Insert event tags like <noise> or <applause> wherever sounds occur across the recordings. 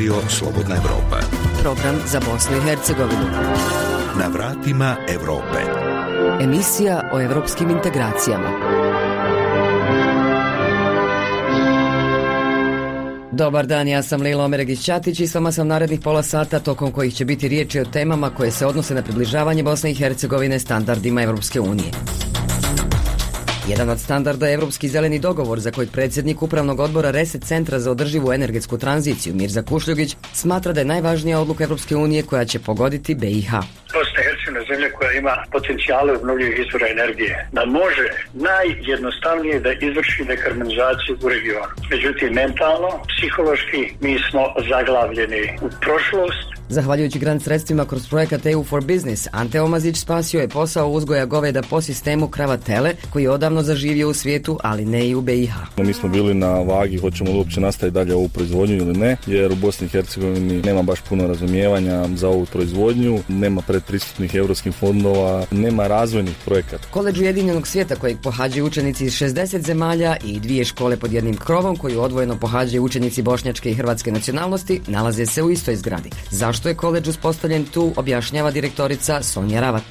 Radio Slobodna Evropa. Program za Bosnu i Hercegovinu. Na vratima Evrope. Emisija o evropskim integracijama. Dobar dan, ja sam Lila Omeregić-Ćatić i s vama sam narednih pola sata tokom kojih će biti riječi o temama koje se odnose na približavanje Bosne i Hercegovine standardima Evropske unije. Jedan od standarda je Evropski zeleni dogovor za kojeg predsjednik upravnog odbora Reset Centra za održivu energetsku tranziciju Mirza Kušljugić smatra da je najvažnija odluka Evropske unije koja će pogoditi BiH. Bosna i Hercegovina zemlja koja ima potencijale obnovljivih izvora energije, da može najjednostavnije da izvrši dekarbonizaciju u regionu. Međutim, mentalno, psihološki, mi smo zaglavljeni u prošlost, Zahvaljujući grant sredstvima kroz projekat EU for Business, Ante Omazić spasio je posao uzgoja goveda po sistemu krava tele, koji je odavno zaživio u svijetu, ali ne i u BiH. Mi smo bili na vagi, hoćemo li uopće nastaviti dalje ovu proizvodnju ili ne, jer u Bosni i Hercegovini nema baš puno razumijevanja za ovu proizvodnju, nema predpristupnih europskih fondova, nema razvojnih projekata. Koleđ Ujedinjenog svijeta kojeg pohađaju učenici iz 60 zemalja i dvije škole pod jednim krovom koju odvojeno pohađaju učenici bošnjačke i hrvatske nacionalnosti nalaze se u istoj zgradi. Zašto je koleđ uspostavljen tu, objašnjava direktorica Sonja Ravat.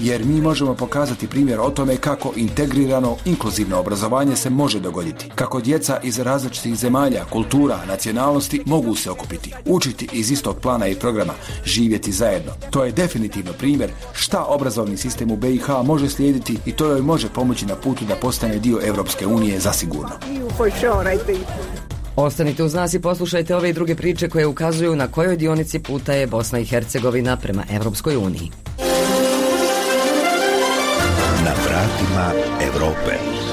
Jer mi možemo pokazati primjer o tome kako integrirano, inkluzivno obrazovanje se može dogoditi. Kako djeca iz različitih zemalja, kultura, nacionalnosti mogu se okupiti, učiti iz istog plana i programa, živjeti zajedno. To je definitivno primjer šta obrazovni sistem u BiH može slijediti i to joj može pomoći na putu da postane dio Europske unije zasigurno. Ostanite uz nas i poslušajte ove i druge priče koje ukazuju na kojoj dionici puta je Bosna i Hercegovina prema Europskoj uniji. Na vratima Evrope.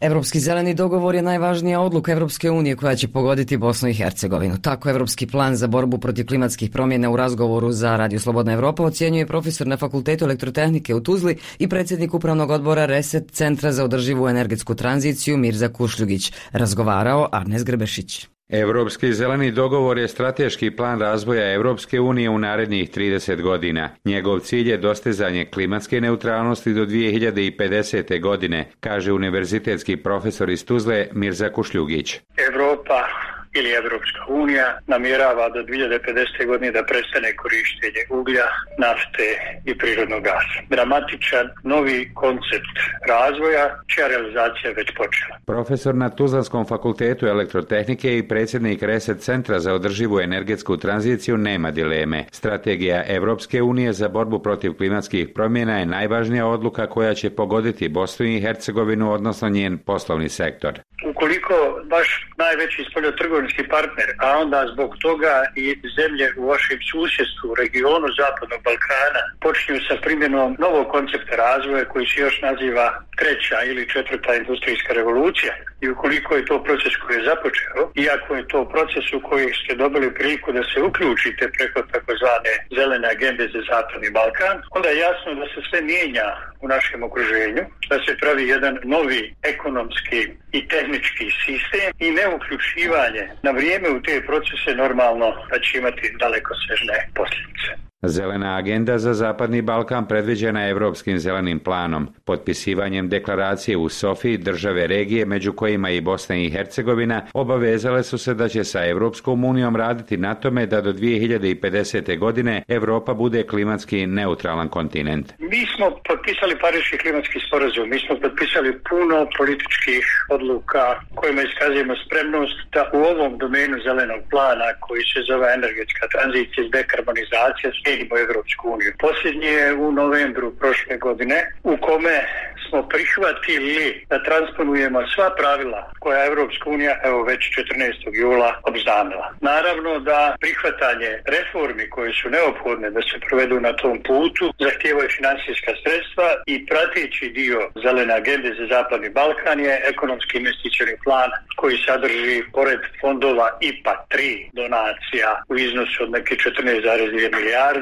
Europski zeleni dogovor je najvažnija odluka Europske unije koja će pogoditi Bosnu i Hercegovinu. Tako Europski plan za borbu protiv klimatskih promjena u razgovoru za Radio Slobodna Evropa ocjenjuje profesor na Fakultetu elektrotehnike u Tuzli i predsjednik upravnog odbora Reset Centra za održivu energetsku tranziciju Mirza Kušljugić. Razgovarao Arnes Grebešić. Europski zeleni dogovor je strateški plan razvoja Europske unije u narednih 30 godina. Njegov cilj je dostizanje klimatske neutralnosti do 2050. godine, kaže univerzitetski profesor iz Tuzle Mirza Kušljugić. Europa ili Evropska unija namjerava do 2050. godine da prestane korištenje uglja, nafte i prirodnog gasa. Dramatičan novi koncept razvoja, čija realizacija je već počela. Profesor na Tuzlanskom fakultetu elektrotehnike i predsjednik Reset Centra za održivu energetsku tranziciju nema dileme. Strategija Evropske unije za borbu protiv klimatskih promjena je najvažnija odluka koja će pogoditi Bosnu i Hercegovinu, odnosno njen poslovni sektor. Ukoliko baš najveći spoljotrgovinski partner, a onda zbog toga i zemlje u vašem susjedstvu, u regionu Zapadnog Balkana, počinju sa primjenom novog koncepta razvoja koji se još naziva treća ili četvrta industrijska revolucija. I ukoliko je to proces koji je započeo, iako je to proces u koji ste dobili priliku da se uključite preko takozvane zelene agende za Zapadni Balkan, onda je jasno da se sve mijenja u našem okruženju, da se pravi jedan novi ekonomski i tehnički sistem i neuključivanje na vrijeme u te procese normalno da će imati daleko sežne posljedice. Zelena agenda za Zapadni Balkan predviđena je Europskim zelenim planom. Potpisivanjem deklaracije u Sofiji države regije, među kojima i Bosna i Hercegovina, obavezale su se da će sa Europskom unijom raditi na tome da do 2050. godine Europa bude klimatski neutralan kontinent. Mi smo potpisali Pariški klimatski sporazum, mi smo potpisali puno političkih odluka kojima iskazujemo spremnost da u ovom domenu zelenog plana koji se zove energetska tranzicija i dekarbonizacija slijedimo Evropsku uniju. Posljednji je u novembru prošle godine u kome smo prihvatili da transponujemo sva pravila koja Evropska unija evo već 14. jula obznamila. Naravno da prihvatanje reformi koje su neophodne da se provedu na tom putu zahtijevaju financijska sredstva i prateći dio zelene agende za Zapadni Balkan je ekonomski investicioni plan koji sadrži pored fondova IPA 3 donacija u iznosu od neke 14,2 milijarde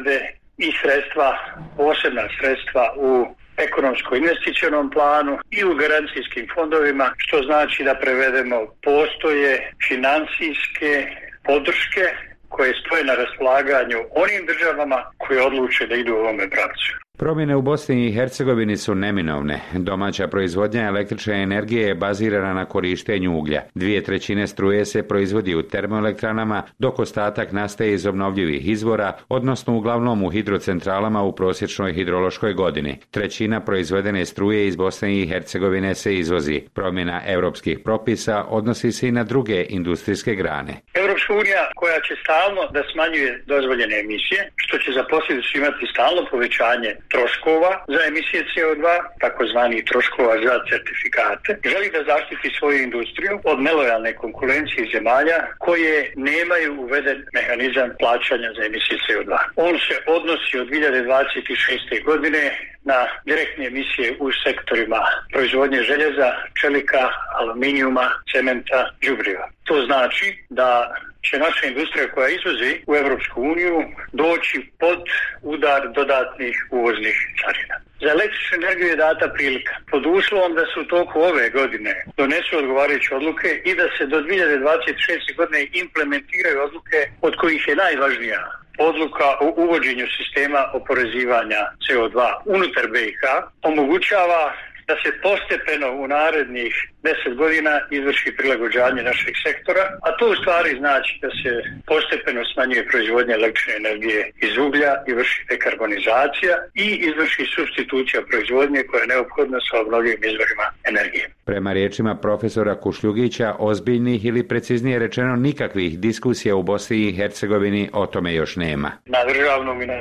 i sredstva, posebna sredstva u ekonomsko-investicionom planu i u garancijskim fondovima, što znači da prevedemo postoje financijske podrške koje stoje na raspolaganju onim državama koje odluče da idu u ovome pravcu. Promjene u Bosni i Hercegovini su neminovne. Domaća proizvodnja električne energije je bazirana na korištenju uglja. Dvije trećine struje se proizvodi u termoelektranama, dok ostatak nastaje iz obnovljivih izvora, odnosno uglavnom u hidrocentralama u prosječnoj hidrološkoj godini. Trećina proizvedene struje iz Bosne i Hercegovine se izvozi. Promjena europskih propisa odnosi se i na druge industrijske grane. Europska unija koja će stalno da smanjuje dozvoljene emisije, što će za posljedicu imati stalno povećanje troškova za emisije CO2, takozvani troškova za certifikate, želi da zaštiti svoju industriju od nelojalne konkurencije zemalja koje nemaju uveden mehanizam plaćanja za emisije CO2. On se odnosi od 2026. godine na direktne emisije u sektorima proizvodnje željeza, čelika, aluminijuma, cementa, đubriva. To znači da će naša industrija koja izvozi u Europsku uniju doći pod udar dodatnih uvoznih carina. Za električnu energiju je data prilika pod uslovom da se u toku ove godine donesu odgovarajuće odluke i da se do 2026. godine implementiraju odluke od kojih je najvažnija odluka o uvođenju sistema oporezivanja CO2 unutar BiH omogućava da se postepeno u narednih deset godina izvrši prilagođanje našeg sektora, a to u stvari znači da se postepeno smanjuje proizvodnja električne energije iz uglja i vrši dekarbonizacija i izvrši substitucija proizvodnje koja je neophodna sa obnovljivim izvorima energije. Prema riječima profesora Kušljugića, ozbiljnih ili preciznije rečeno nikakvih diskusija u Bosni i Hercegovini o tome još nema. Na državnom i na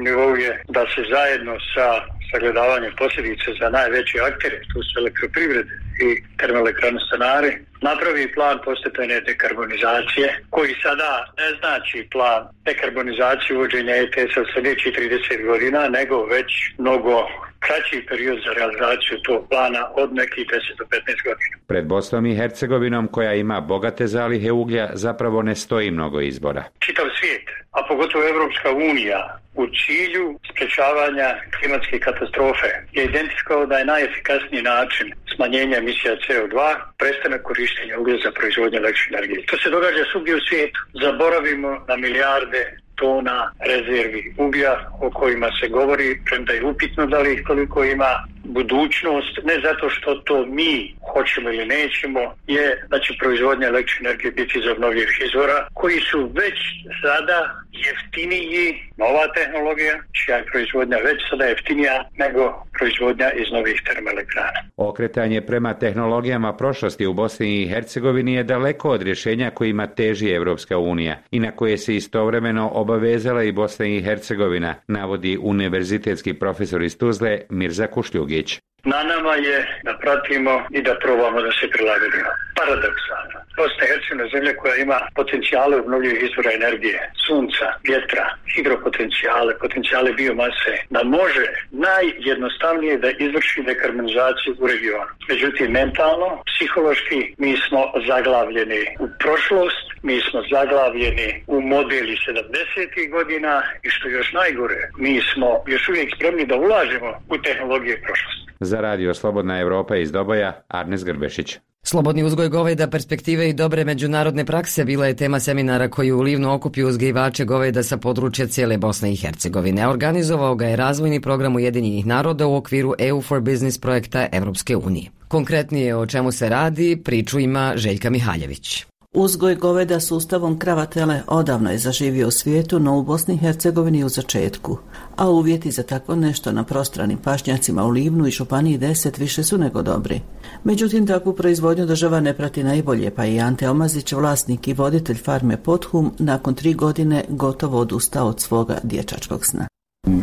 nivou je da se zajedno sa sagledavanjem posljedice za najveće aktere, tu su elektroprivrede i termoelektrane stanari, napravi plan postepene dekarbonizacije, koji sada ne znači plan dekarbonizacije uvođenja ETS-a sljedećih 30 godina, nego već mnogo kraći period za realizaciju tog plana od nekih 10 do 15 godina. Pred Bosnom i Hercegovinom, koja ima bogate zalihe uglja, zapravo ne stoji mnogo izbora. Čitav svijet, a pogotovo Evropska unija, u cilju sprečavanja klimatske katastrofe je identifikao da je najefikasniji način smanjenja emisija CO2 prestanak korištenja uglja za proizvodnju električne energije. To se događa svugdje u svijetu. Zaboravimo na milijarde tona rezervi uglja o kojima se govori, premda je upitno da li ih koliko ima. Budućnost, ne zato što to mi hoćemo ili nećemo, je da će proizvodnja električne energije biti iz obnovljivih izvora, koji su već sada jeftiniji, nova tehnologija, čija je proizvodnja već sada jeftinija nego proizvodnja iz novih termoelektrana. Okretanje prema tehnologijama prošlosti u Bosni i Hercegovini je daleko od rješenja kojima teži Evropska unija i na koje se istovremeno obavezala i Bosna i Hercegovina, navodi univerzitetski profesor iz Tuzle Mirza Kušljugić. Na nama je da pratimo i da probamo da se prilagodimo. Paradoksalno. Bosna i Hercegovina zemlja koja ima potencijale obnovljivih izvora energije, sunca, vjetra, hidropotencijale, potencijale biomase, da može najjednostavnije da izvrši dekarbonizaciju u regionu. Međutim, mentalno, psihološki, mi smo zaglavljeni u prošlost, mi smo zaglavljeni u modeli 70. godina i što još najgore, mi smo još uvijek spremni da ulažemo u tehnologije prošlosti. Za radio Slobodna Europa iz Doboja, Arnes Grbešić. Slobodni uzgoj goveda, perspektive i dobre međunarodne prakse bila je tema seminara koji u Livnu okupio uzgajivače goveda sa područja cijele Bosne i Hercegovine. Organizovao ga je razvojni program Ujedinjenih naroda u okviru EU for Business projekta Europske unije. Konkretnije o čemu se radi, priču ima Željka Mihaljević. Uzgoj goveda sustavom kravatele odavno je zaživio u svijetu, no u Bosni i Hercegovini u začetku, a uvjeti za tako nešto na prostranim pašnjacima u Livnu i Županiji 10 više su nego dobri. Međutim, takvu proizvodnju država ne prati najbolje, pa i Ante Omazić, vlasnik i voditelj farme Pothum, nakon tri godine gotovo odustao od svoga dječačkog sna.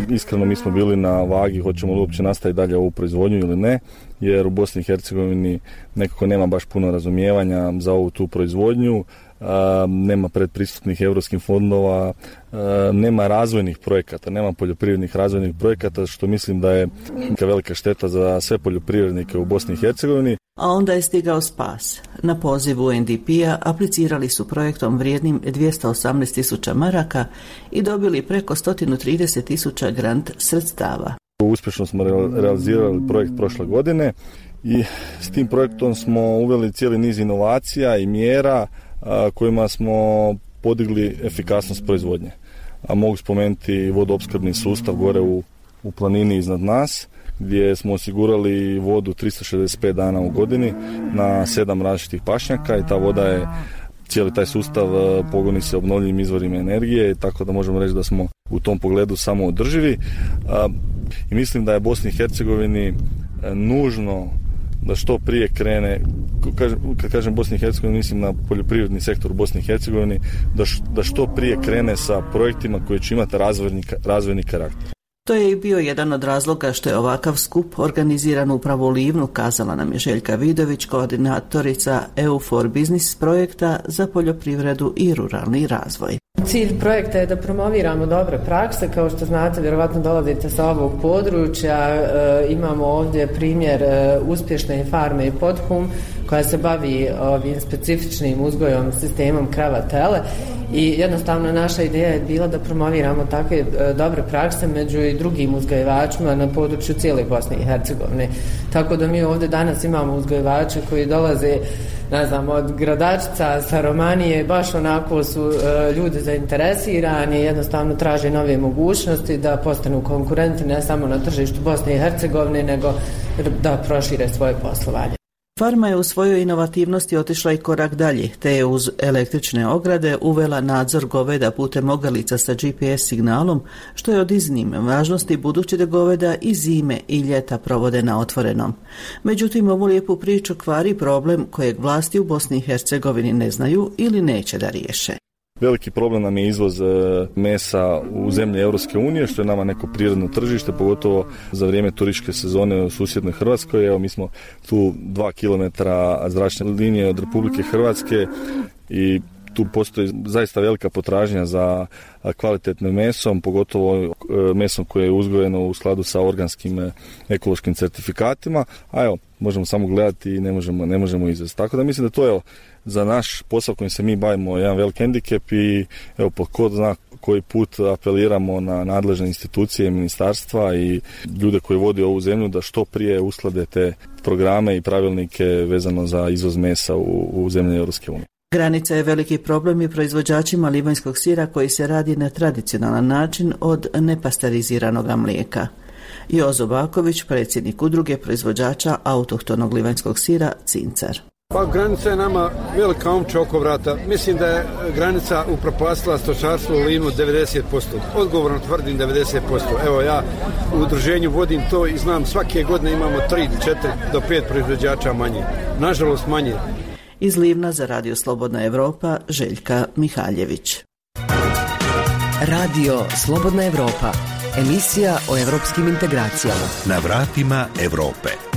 Iskreno mi smo bili na vagi hoćemo li uopće nastaviti dalje ovu proizvodnju ili ne, jer u Bosni i Hercegovini nekako nema baš puno razumijevanja za ovu tu proizvodnju, nema predpristupnih europskih fondova, nema razvojnih projekata, nema poljoprivrednih razvojnih projekata, što mislim da je velika šteta za sve poljoprivrednike u Bosni i Hercegovini. A onda je stigao spas. Na pozivu NDP-a aplicirali su projektom vrijednim 218 tisuća maraka i dobili preko 130 tisuća grant sredstava. Uspješno smo realizirali projekt prošle godine i s tim projektom smo uveli cijeli niz inovacija i mjera kojima smo podigli efikasnost proizvodnje. A mogu spomenuti vodoopskrbni sustav gore u u planini iznad nas gdje smo osigurali vodu 365 dana u godini na sedam različitih pašnjaka i ta voda je cijeli taj sustav e, pogoni se obnovljivim izvorima energije, tako da možemo reći da smo u tom pogledu samo održivi. I mislim da je Bosni i Hercegovini e, nužno da što prije krene, kad kažem Bosni i Hercegovini, mislim na poljoprivredni sektor u Bosni i Hercegovini, da, što prije krene sa projektima koji će imati razvojni, razvojni karakter. To je i bio jedan od razloga što je ovakav skup organiziran upravo u Livnu, kazala nam je Željka Vidović, koordinatorica EU for Business projekta za poljoprivredu i ruralni razvoj. Cilj projekta je da promoviramo dobre prakse, kao što znate, vjerovatno dolazite sa ovog područja, e, imamo ovdje primjer e, uspješne farme i podhum koja se bavi ovim specifičnim uzgojom sistemom krava tele i jednostavno naša ideja je bila da promoviramo takve e, dobre prakse među i drugim uzgajivačima na području cijele Bosne i Hercegovine. Tako da mi ovdje danas imamo uzgajivače koji dolaze ne znam, od gradačica sa Romanije, baš onako su e, ljudi zainteresirani, jednostavno traže nove mogućnosti da postanu konkurenti ne samo na tržištu Bosne i Hercegovine, nego da prošire svoje poslovanje. Farma je u svojoj inovativnosti otišla i korak dalje, te je uz električne ograde uvela nadzor goveda putem ogalica sa GPS signalom, što je od iznimne važnosti budući da goveda i zime i ljeta provode na otvorenom. Međutim, ovu lijepu priču kvari problem kojeg vlasti u Bosni i Hercegovini ne znaju ili neće da riješe. Veliki problem nam je izvoz e, mesa u zemlje Europske unije, što je nama neko prirodno tržište, pogotovo za vrijeme turističke sezone u susjednoj Hrvatskoj. Evo, mi smo tu dva kilometra zračne linije od Republike Hrvatske i tu postoji zaista velika potražnja za kvalitetnim mesom, pogotovo e, mesom koje je uzgojeno u skladu sa organskim e, ekološkim certifikatima, a evo, možemo samo gledati i ne možemo, ne možemo izvesti. Tako da mislim da to je za naš posao kojim se mi bavimo jedan velik hendikep i evo po ko zna koji put apeliramo na nadležne institucije, ministarstva i ljude koji vodi ovu zemlju da što prije usklade te programe i pravilnike vezano za izvoz mesa u, u zemlje Europske unije. Granica je veliki problem i proizvođačima livanjskog sira koji se radi na tradicionalan način od nepasteriziranog mlijeka. Jozo Baković, predsjednik udruge proizvođača autohtonog livanjskog sira Cincar. Pa granica je nama velika omča oko vrata. Mislim da je granica upropastila stočarstvo u Linu 90%. Odgovorno tvrdim 90%. Evo ja u udruženju vodim to i znam svake godine imamo 3, 4 do 5 proizvođača manje. Nažalost manje. Iz Livna za Radio Slobodna Evropa Željka Mihaljević. Radio Slobodna Evropa. Emisija o evropskim integracijama. Na vratima Europe.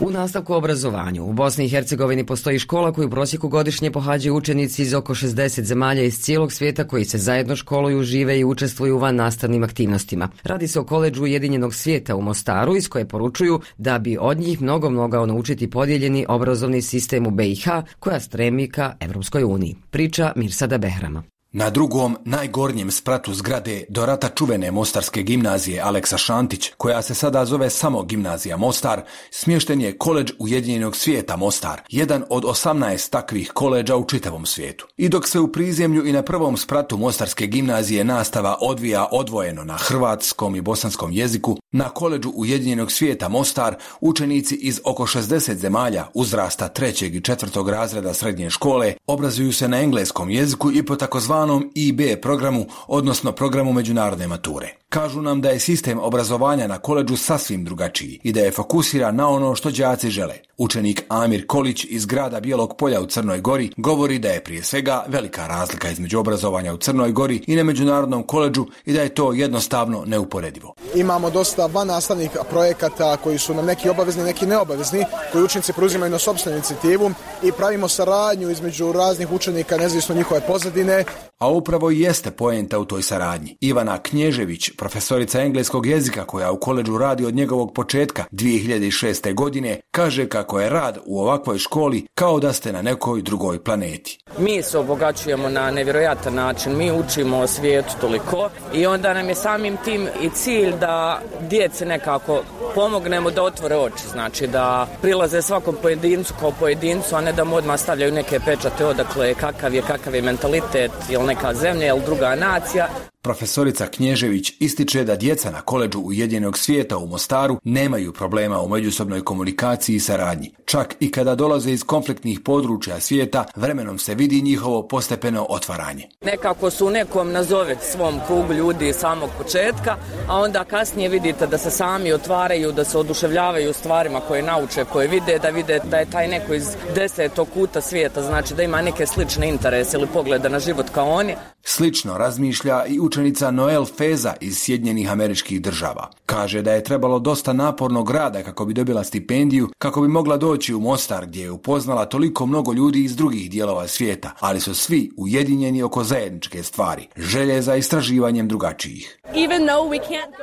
U nastavku obrazovanju u Bosni i Hercegovini postoji škola koju u prosjeku godišnje pohađaju učenici iz oko 60 zemalja iz cijelog svijeta koji se zajedno školuju, žive i učestvuju u van nastavnim aktivnostima. Radi se o koleđu Ujedinjenog svijeta u Mostaru iz koje poručuju da bi od njih mnogo mogao naučiti podijeljeni obrazovni sistem u BiH koja stremi ka Evropskoj uniji. Priča Mirsada Behrama. Na drugom, najgornjem spratu zgrade do rata čuvene Mostarske gimnazije Aleksa Šantić, koja se sada zove samo Gimnazija Mostar, smješten je koleđ Ujedinjenog svijeta Mostar, jedan od 18 takvih koleđa u čitavom svijetu. I dok se u prizemlju i na prvom spratu Mostarske gimnazije nastava odvija odvojeno na hrvatskom i bosanskom jeziku, na koleđu Ujedinjenog svijeta Mostar učenici iz oko 60 zemalja uzrasta trećeg i četvrtog razreda srednje škole obrazuju se na engleskom jeziku i po takozvanom takozvanom IB programu, odnosno programu međunarodne mature. Kažu nam da je sistem obrazovanja na koleđu sasvim drugačiji i da je fokusira na ono što đaci žele. Učenik Amir Kolić iz grada Bijelog polja u Crnoj Gori govori da je prije svega velika razlika između obrazovanja u Crnoj Gori i na međunarodnom koleđu i da je to jednostavno neuporedivo. Imamo dosta van nastavnih projekata koji su nam neki obavezni, neki neobavezni, koji učenici preuzimaju na sobstvenu inicijativu i pravimo saradnju između raznih učenika nezavisno njihove pozadine. A upravo i jeste poenta u toj saradnji. Ivana Knježević, profesorica engleskog jezika koja u koleđu radi od njegovog početka 2006. godine, kaže kako je rad u ovakvoj školi kao da ste na nekoj drugoj planeti. Mi se obogaćujemo na nevjerojatan način, mi učimo o svijetu toliko i onda nam je samim tim i cilj da djece nekako pomognemo da otvore oči, znači da prilaze svakom pojedincu kao pojedincu, a ne da mu odmah stavljaju neke pečate odakle kakav je, kakav je mentalitet, ili neka zemlja ili druga nacija. Profesorica Knježević ističe da djeca na koleđu Ujedinjenog svijeta u Mostaru nemaju problema u međusobnoj komunikaciji i saradnji. Čak i kada dolaze iz konfliktnih područja svijeta, vremenom se vidi njihovo postepeno otvaranje. Nekako su u nekom nazove svom krugu ljudi samog početka, a onda kasnije vidite da se sami otvaraju, da se oduševljavaju stvarima koje nauče, koje vide, da vide da je taj neko iz desetog kuta svijeta, znači da ima neke slične interese ili pogleda na život kao oni. Slično razmišlja i učenica Noel Feza iz Sjedinjenih američkih država. Kaže da je trebalo dosta napornog rada kako bi dobila stipendiju, kako bi mogla doći u Mostar gdje je upoznala toliko mnogo ljudi iz drugih dijelova svijeta, ali su svi ujedinjeni oko zajedničke stvari, želje za istraživanjem drugačijih.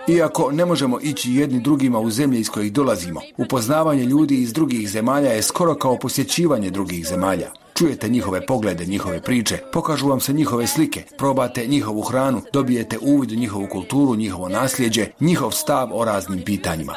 Iako ne možemo ići jedni drugima u zemlje iz kojih dolazimo, upoznavanje ljudi iz drugih zemalja je skoro kao posjećivanje drugih zemalja. Čujete njihove poglede, njihove priče, pokažu vam se njihove slike, probate njihovu hranu, dobijete uvid u njihovu kulturu, njihovo nasljeđe, njihov stav o raznim pitanjima.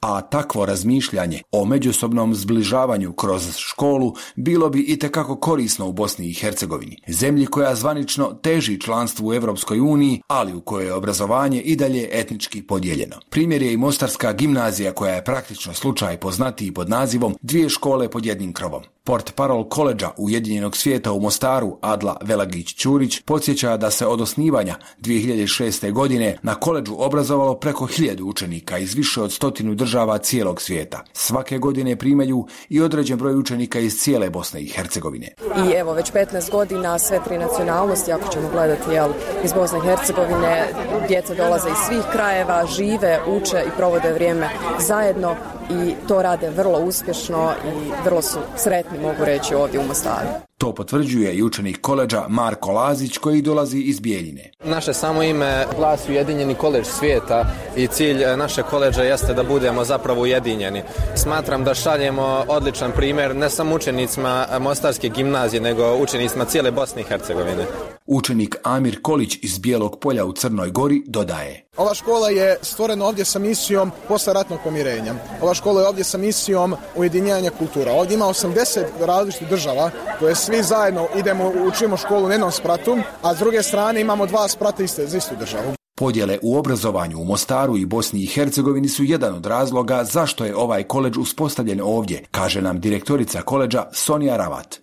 A takvo razmišljanje o međusobnom zbližavanju kroz školu bilo bi i tekako korisno u Bosni i Hercegovini, zemlji koja zvanično teži članstvu u Europskoj uniji, ali u kojoj je obrazovanje i dalje etnički podijeljeno. Primjer je i Mostarska gimnazija koja je praktično slučaj poznatiji pod nazivom dvije škole pod jednim krovom. Show. Port parol koleđa Ujedinjenog svijeta u Mostaru Adla Velagić-Ćurić podsjeća da se od osnivanja 2006. godine na koleđu obrazovalo preko hiljadu učenika iz više od stotinu država cijelog svijeta. Svake godine primaju i određen broj učenika iz cijele Bosne i Hercegovine. I evo već 15 godina sve tri nacionalnosti, ako ćemo gledati jel, iz Bosne i Hercegovine, djeca dolaze iz svih krajeva, žive, uče i provode vrijeme zajedno i to rade vrlo uspješno i vrlo su sretni, mogu reći, ovdje u Mostaru. To potvrđuje i učenik koleđa Marko Lazić koji dolazi iz Bijeljine. Naše samo ime glasi Ujedinjeni koleđ svijeta i cilj naše koleđa jeste da budemo zapravo ujedinjeni. Smatram da šaljemo odličan primjer ne samo učenicima Mostarske gimnazije, nego učenicima cijele Bosne i Hercegovine. Učenik Amir Kolić iz Bijelog polja u Crnoj Gori dodaje. Ova škola je stvorena ovdje sa misijom ratnog pomirenja. Ova škola je ovdje sa misijom ujedinjanja kultura. Ovdje ima 80 različitih država koje svi zajedno idemo, učimo školu na jednom spratu, a s druge strane imamo dva sprata iste, za istu državu. Podjele u obrazovanju u Mostaru i Bosni i Hercegovini su jedan od razloga zašto je ovaj koleđ uspostavljen ovdje, kaže nam direktorica koleđa Sonija Ravat.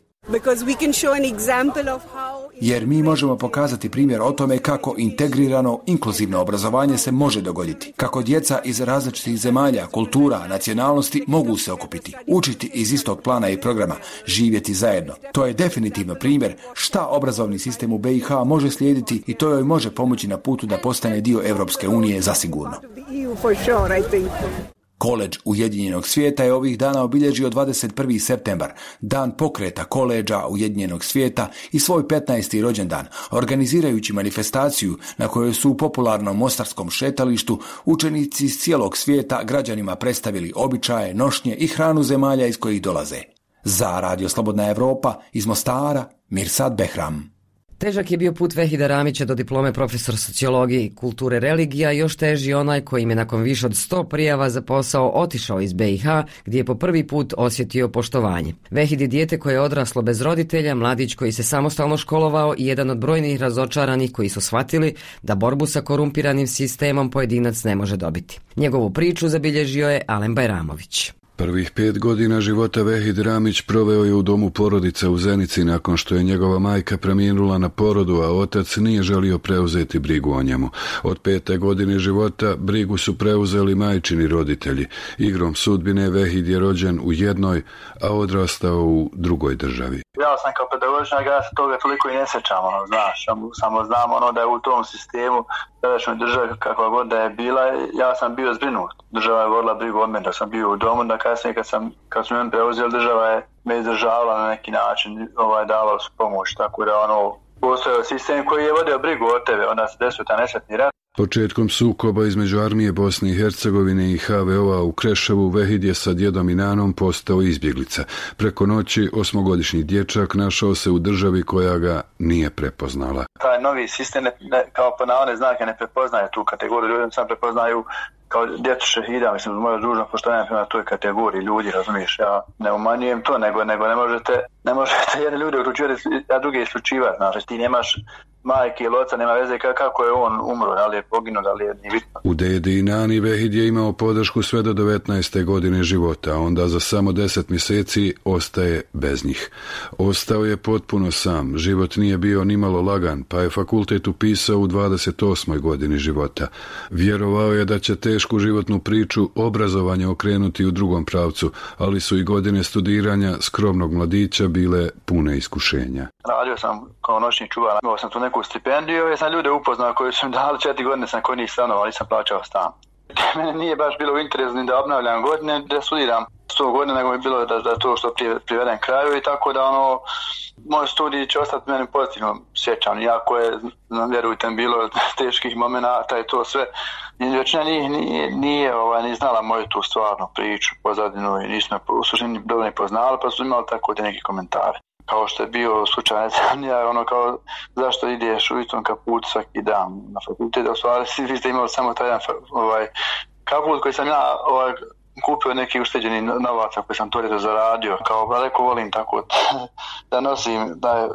Jer mi možemo pokazati primjer o tome kako integrirano, inkluzivno obrazovanje se može dogoditi. Kako djeca iz različitih zemalja, kultura, nacionalnosti mogu se okupiti, učiti iz istog plana i programa, živjeti zajedno. To je definitivno primjer šta obrazovni sistem u BiH može slijediti i to joj može pomoći na putu da postane dio Europske unije zasigurno. Koleđ Ujedinjenog svijeta je ovih dana obilježio 21. septembar, dan pokreta koleđa Ujedinjenog svijeta i svoj 15. rođendan, organizirajući manifestaciju na kojoj su u popularnom mostarskom šetalištu učenici iz cijelog svijeta građanima predstavili običaje, nošnje i hranu zemalja iz kojih dolaze. Za Radio Slobodna Europa iz Mostara, Mirsad Behram. Težak je bio put Vehida Ramića do diplome profesor sociologije i kulture religija, još teži onaj koji je nakon više od sto prijava za posao otišao iz BiH, gdje je po prvi put osjetio poštovanje. Vehid je dijete koje je odraslo bez roditelja, mladić koji se samostalno školovao i jedan od brojnih razočaranih koji su shvatili da borbu sa korumpiranim sistemom pojedinac ne može dobiti. Njegovu priču zabilježio je Alen Bajramović. Prvih pet godina života Vehid Ramić proveo je u domu porodice u Zenici nakon što je njegova majka preminula na porodu, a otac nije želio preuzeti brigu o njemu. Od pete godine života brigu su preuzeli majčini roditelji. Igrom sudbine Vehid je rođen u jednoj, a odrastao u drugoj državi. Ja sam kao pedagogičnjak, ja se toga toliko i ne sjećam, ono, znaš, samo znam ono da je u tom sistemu tadašnjoj državi kakva god da je bila, ja sam bio zbrinut. Država je vodila brigu od mene da sam bio u domu, da kasnije kad sam, kad su preuzeli, država je me izdržavala na neki način, ovaj, davala su pomoć, tako da ono, postojao sistem koji je vodio brigu o tebe, onda se desio ta nesretni rat. Početkom sukoba između armije Bosne i Hercegovine i HVO-a u Kreševu Vehid je sa djedom i nanom postao izbjeglica. Preko noći osmogodišnji dječak našao se u državi koja ga nije prepoznala. Taj novi sistem ne, ne, kao po naone znake ne prepoznaje tu kategoriju, ljudi sam prepoznaju kao djecu šehida, mislim, moja dužno poštovanje prema toj kategoriji ljudi, razumiješ, ja ne umanjujem to, nego, nego ne možete, ne možete jedne ljude uključivati, a druge isključivati, znači ti nemaš majke ili oca, nema veze kako je on umro, da li je poginuo, da li je nije bitno. U dedi i nani Vehid je imao podršku sve do 19. godine života, a onda za samo 10 mjeseci ostaje bez njih. Ostao je potpuno sam, život nije bio nimalo lagan, pa je fakultet upisao u 28. godini života. Vjerovao je da će tešku životnu priču obrazovanja okrenuti u drugom pravcu, ali su i godine studiranja skromnog mladića bile pune iskušenja. Radio sam kao noćni čuvar, imao sam tu neku stipendiju i sam ljude upoznao koji su mi dali četiri godine sam kod njih stanovao, nisam plaćao stan. <laughs> Mene nije baš bilo u interesu ni da obnavljam godine, da studiram sto godina, nego mi bilo da, da to što privedem kraju i tako da ono, moj studij će ostati meni pozitivno sjećan, iako je, vjerujte, bilo <laughs> teških momenata i to sve. I većina njih nije, nije ovaj, ni znala moju tu stvarnu priču, pozadinu i nismo u suštini dobro ni poznali, pa su imali tako te neki komentare kao što je bio slučaj <laughs> ja ono kao zašto ideš u istom kaputu svaki dan na fakultet, da u <laughs> vi ste imali samo taj jedan ovaj, kaput koji sam ja ovaj, kupio neki ušteđeni novaca koji sam to zaradio, kao daleko volim tako <laughs> da nosim, da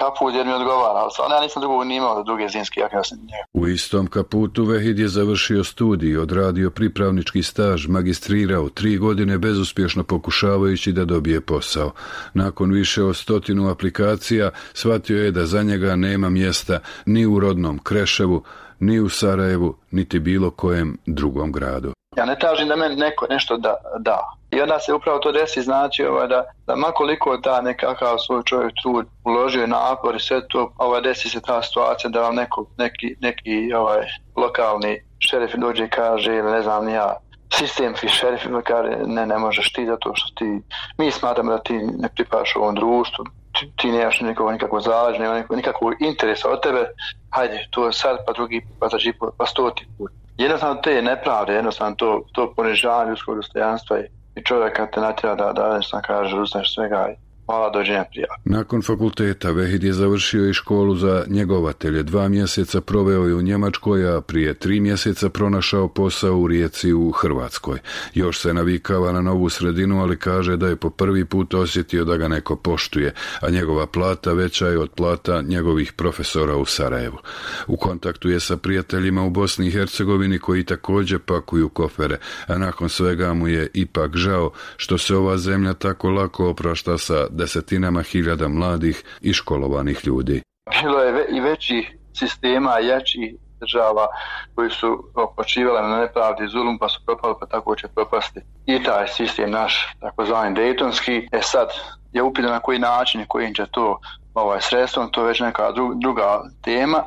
kaput jer mi odgovara, ali ja nisam drugog ni imao druge zimske jakne osim njega. U istom kaputu Vehid je završio studij, odradio pripravnički staž, magistrirao tri godine bezuspješno pokušavajući da dobije posao. Nakon više od stotinu aplikacija shvatio je da za njega nema mjesta ni u rodnom Kreševu, ni u Sarajevu, niti bilo kojem drugom gradu. Ja ne tražim da meni neko nešto da, da. I onda se upravo to desi znači ovaj, da, da makoliko da nekakav svoj čovjek trud uložio je napor i sve to, ovaj, desi se ta situacija da vam neko, neki, neki ovaj, lokalni šerif dođe i kaže ne znam ja, sistemski šerif i kaže ne, ne možeš ti zato što ti, mi smatramo da ti ne pripadaš ovom društvu, ti, ti nemaš nikakvo nikakvo zalađe, nema nikakvog interesa od tebe, hajde, to je sad, pa drugi, pa put, pa stoti put jednostavno te nepravde, jednostavno to, to ponižavanje ljudskog dostojanstva i čovjeka te natjera da, da jednostavno kaže uzneš svega i Hvala, dođenja prija. Nakon fakulteta Vehid je završio i školu za njegovatelje. Dva mjeseca proveo je u Njemačkoj, a prije tri mjeseca pronašao posao u Rijeci u Hrvatskoj. Još se navikava na novu sredinu, ali kaže da je po prvi put osjetio da ga neko poštuje, a njegova plata veća je od plata njegovih profesora u Sarajevu. U kontaktu je sa prijateljima u Bosni i Hercegovini koji također pakuju kofere, a nakon svega mu je ipak žao što se ova zemlja tako lako oprašta sa desetinama hiljada mladih i školovanih ljudi. Bilo je i veći sistema, jači država koji su počivali na nepravdi zulum pa su propali pa tako će propasti. I taj sistem naš takozvani Dejtonski e sad je upitno na koji način i kojim će to ovaj, sredstvom to je već neka druga tema.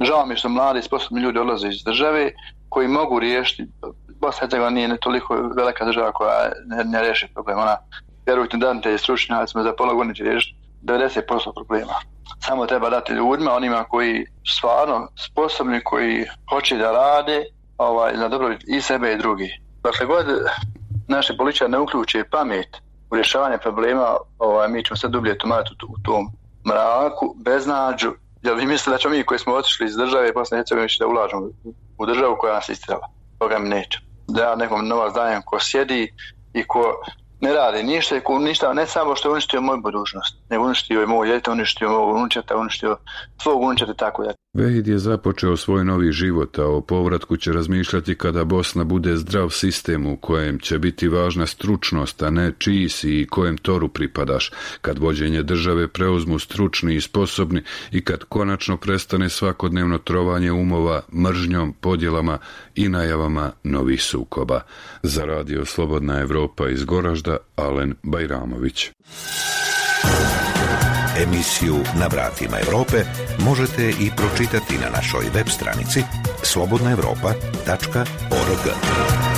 Žao mi što mladi i sposobni ljudi odlaze iz države koji mogu riješiti Bosna Hercegovina nije toliko velika država koja ne, ne riješi problem ona vjerujte da te stručnjacima za pola godine će riješiti 90% problema. Samo treba dati ljudima, onima koji stvarno sposobni, koji hoće da rade ovaj, na dobrobit i sebe i drugi. Dakle, god naše političari ne uključe pamet u rješavanje problema, ovaj, mi ćemo se dublje tumarati u, tom mraku, beznađu, jer vi mislite da ćemo mi koji smo otišli iz države i Hercegovine da ulažemo u državu koja nas istirala. Toga mi neće. Da ja nekom novac dajem ko sjedi i ko ne radi ništa, ništa, ne samo što je uništio moju budućnost, nego uništio je moj djete, uništio moj unučeta, uništio svog unučeta tako da. Vehid je započeo svoj novi život, a o povratku će razmišljati kada Bosna bude zdrav sistem u kojem će biti važna stručnost, a ne čiji si i kojem toru pripadaš, kad vođenje države preuzmu stručni i sposobni i kad konačno prestane svakodnevno trovanje umova mržnjom, podjelama i najavama novih sukoba. Za radio Slobodna Evropa iz Goražda, Alen Bajramović. Emisiju Na vratima Europe možete i pročitati na našoj web stranici slobodnaevropa.org.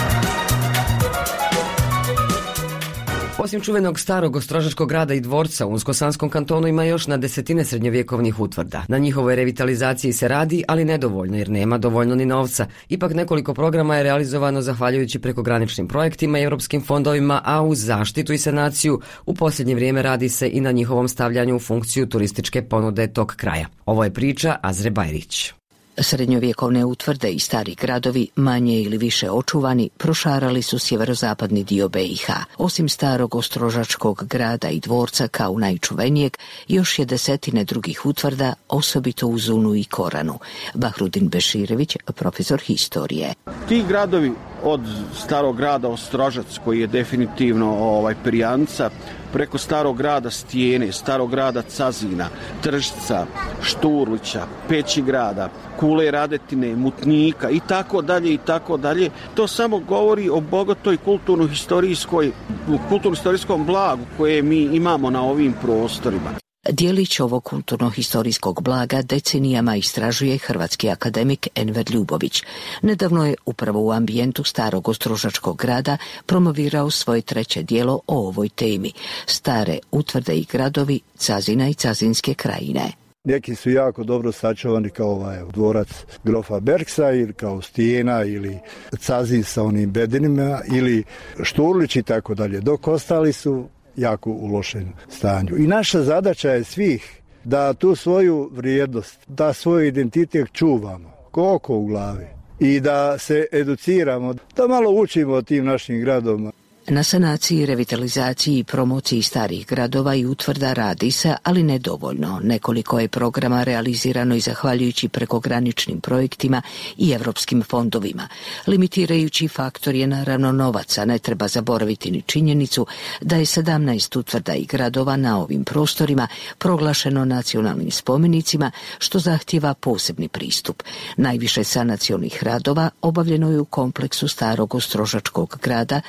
Osim čuvenog starog ostrožačkog grada i dvorca u Unskosanskom kantonu ima još na desetine srednjovjekovnih utvrda. Na njihovoj revitalizaciji se radi, ali nedovoljno jer nema dovoljno ni novca. Ipak nekoliko programa je realizovano zahvaljujući prekograničnim projektima i europskim fondovima, a uz zaštitu i sanaciju u posljednje vrijeme radi se i na njihovom stavljanju u funkciju turističke ponude tog kraja. Ovo je priča Azre Bajrić. Srednjovjekovne utvrde i stari gradovi, manje ili više očuvani, prošarali su sjeverozapadni dio BiH. Osim starog ostrožačkog grada i dvorca kao najčuvenijeg, još je desetine drugih utvrda, osobito u Zunu i Koranu. Bahrudin Beširević, profesor historije. Ti gradovi od starog grada Ostrožac, koji je definitivno ovaj, Prijanca, preko starog grada Stijene, starog grada Cazina, Tržca, Šturlića, Pećigrada, Kule Radetine, Mutnika i tako dalje i tako dalje. To samo govori o bogatoj kulturno-historijskoj kulturno-historijskom blagu koje mi imamo na ovim prostorima. Dijelić ovog kulturno-historijskog blaga decenijama istražuje hrvatski akademik Enver Ljubović. Nedavno je upravo u ambijentu starog ostrožačkog grada promovirao svoje treće dijelo o ovoj temi. Stare utvrde i gradovi Cazina i Cazinske krajine. Neki su jako dobro sačuvani kao ovaj dvorac grofa Berksa ili kao Stijena ili Cazin sa onim bedinima ili Šturlić i tako dalje. Dok ostali su jako u lošem stanju. I naša zadaća je svih da tu svoju vrijednost, da svoj identitet čuvamo, koliko u glavi i da se educiramo, da malo učimo o tim našim gradovima. Na sanaciji, revitalizaciji i promociji starih gradova i utvrda radi se, ali nedovoljno. Nekoliko je programa realizirano i zahvaljujući prekograničnim projektima i europskim fondovima. Limitirajući faktor je naravno novaca, ne treba zaboraviti ni činjenicu da je 17 utvrda i gradova na ovim prostorima proglašeno nacionalnim spomenicima, što zahtjeva posebni pristup. Najviše sanacionih radova obavljeno je u kompleksu starog ostrožačkog grada,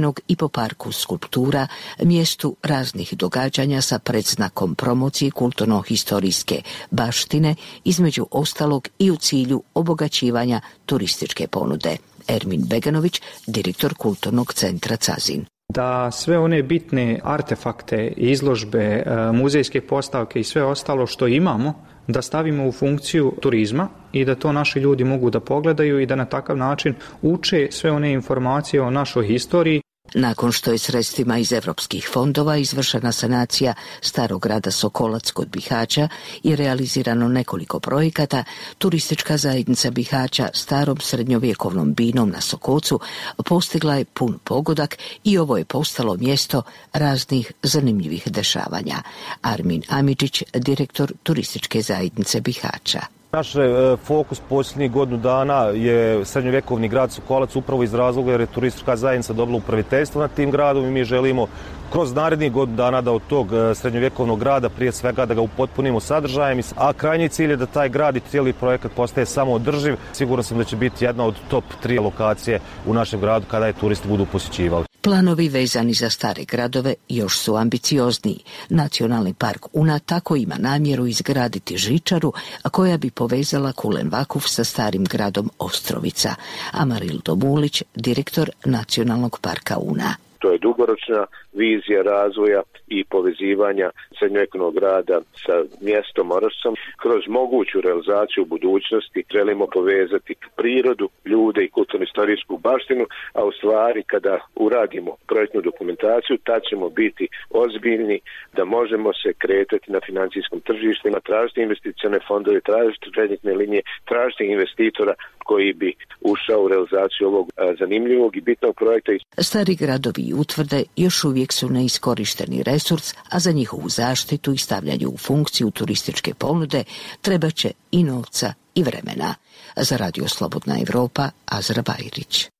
Šuven i po parku skulptura, mjestu raznih događanja sa predznakom promocije kulturno-historijske baštine, između ostalog i u cilju obogaćivanja turističke ponude. Ermin Beganović, direktor Kulturnog centra Cazin da sve one bitne artefakte, izložbe, e, muzejske postavke i sve ostalo što imamo da stavimo u funkciju turizma i da to naši ljudi mogu da pogledaju i da na takav način uče sve one informacije o našoj historiji nakon što je sredstvima iz europskih fondova izvršena sanacija starog grada Sokolac kod Bihaća i realizirano nekoliko projekata, turistička zajednica Bihaća starom srednjovjekovnom binom na Sokocu postigla je pun pogodak i ovo je postalo mjesto raznih zanimljivih dešavanja. Armin Amidžić, direktor turističke zajednice Bihaća. Naš e, fokus posljednjih godinu dana je srednjovjekovni grad Sokolac upravo iz razloga jer je turistička zajednica dobila upraviteljstvo nad tim gradom i mi želimo kroz narednih godinu dana da od tog e, srednjovjekovnog grada prije svega da ga upotpunimo sadržajem, a krajnji cilj je da taj grad i cijeli projekat postaje samo održiv. Siguran sam da će biti jedna od top tri lokacije u našem gradu kada je turisti budu posjećivali. Planovi vezani za stare gradove još su ambiciozniji. Nacionalni park Una tako ima namjeru izgraditi žičaru, koja bi povezala Kulen Vakuf sa starim gradom Ostrovica. Amaril Domulić, direktor Nacionalnog parka Una. To je dugoročna vizija razvoja i povezivanja srednjovjekovnog grada sa mjestom Orosom. Kroz moguću realizaciju budućnosti želimo povezati prirodu, ljude i kulturno-istorijsku baštinu, a u stvari kada uradimo projektnu dokumentaciju, tad ćemo biti ozbiljni da možemo se kretati na financijskom tržištima, tražiti investicione fondove, tražiti kreditne linije, tražiti investitora koji bi ušao u realizaciju ovog zanimljivog i bitnog projekta. Stari gradovi i utvrde još uvijek su neiskorišteni resurs, a za njihovu zaštitu i stavljanje u funkciju turističke ponude treba će i novca i vremena. Za Radio Slobodna Evropa, Azra Bajrić.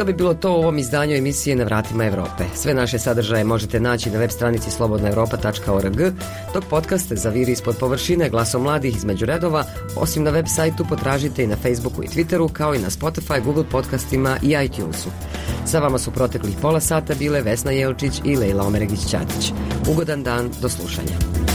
To bi bilo to u ovom izdanju emisije Na vratima Europe. Sve naše sadržaje možete naći na web stranici slobodnaeuropa.org, dok podcaste zaviri ispod površine glasom mladih između redova, osim na web sajtu potražite i na Facebooku i Twitteru, kao i na Spotify, Google podcastima i iTunesu. Sa vama su proteklih pola sata bile Vesna Jelčić i Lejla Omeregić-Ćatić. Ugodan dan, do slušanja.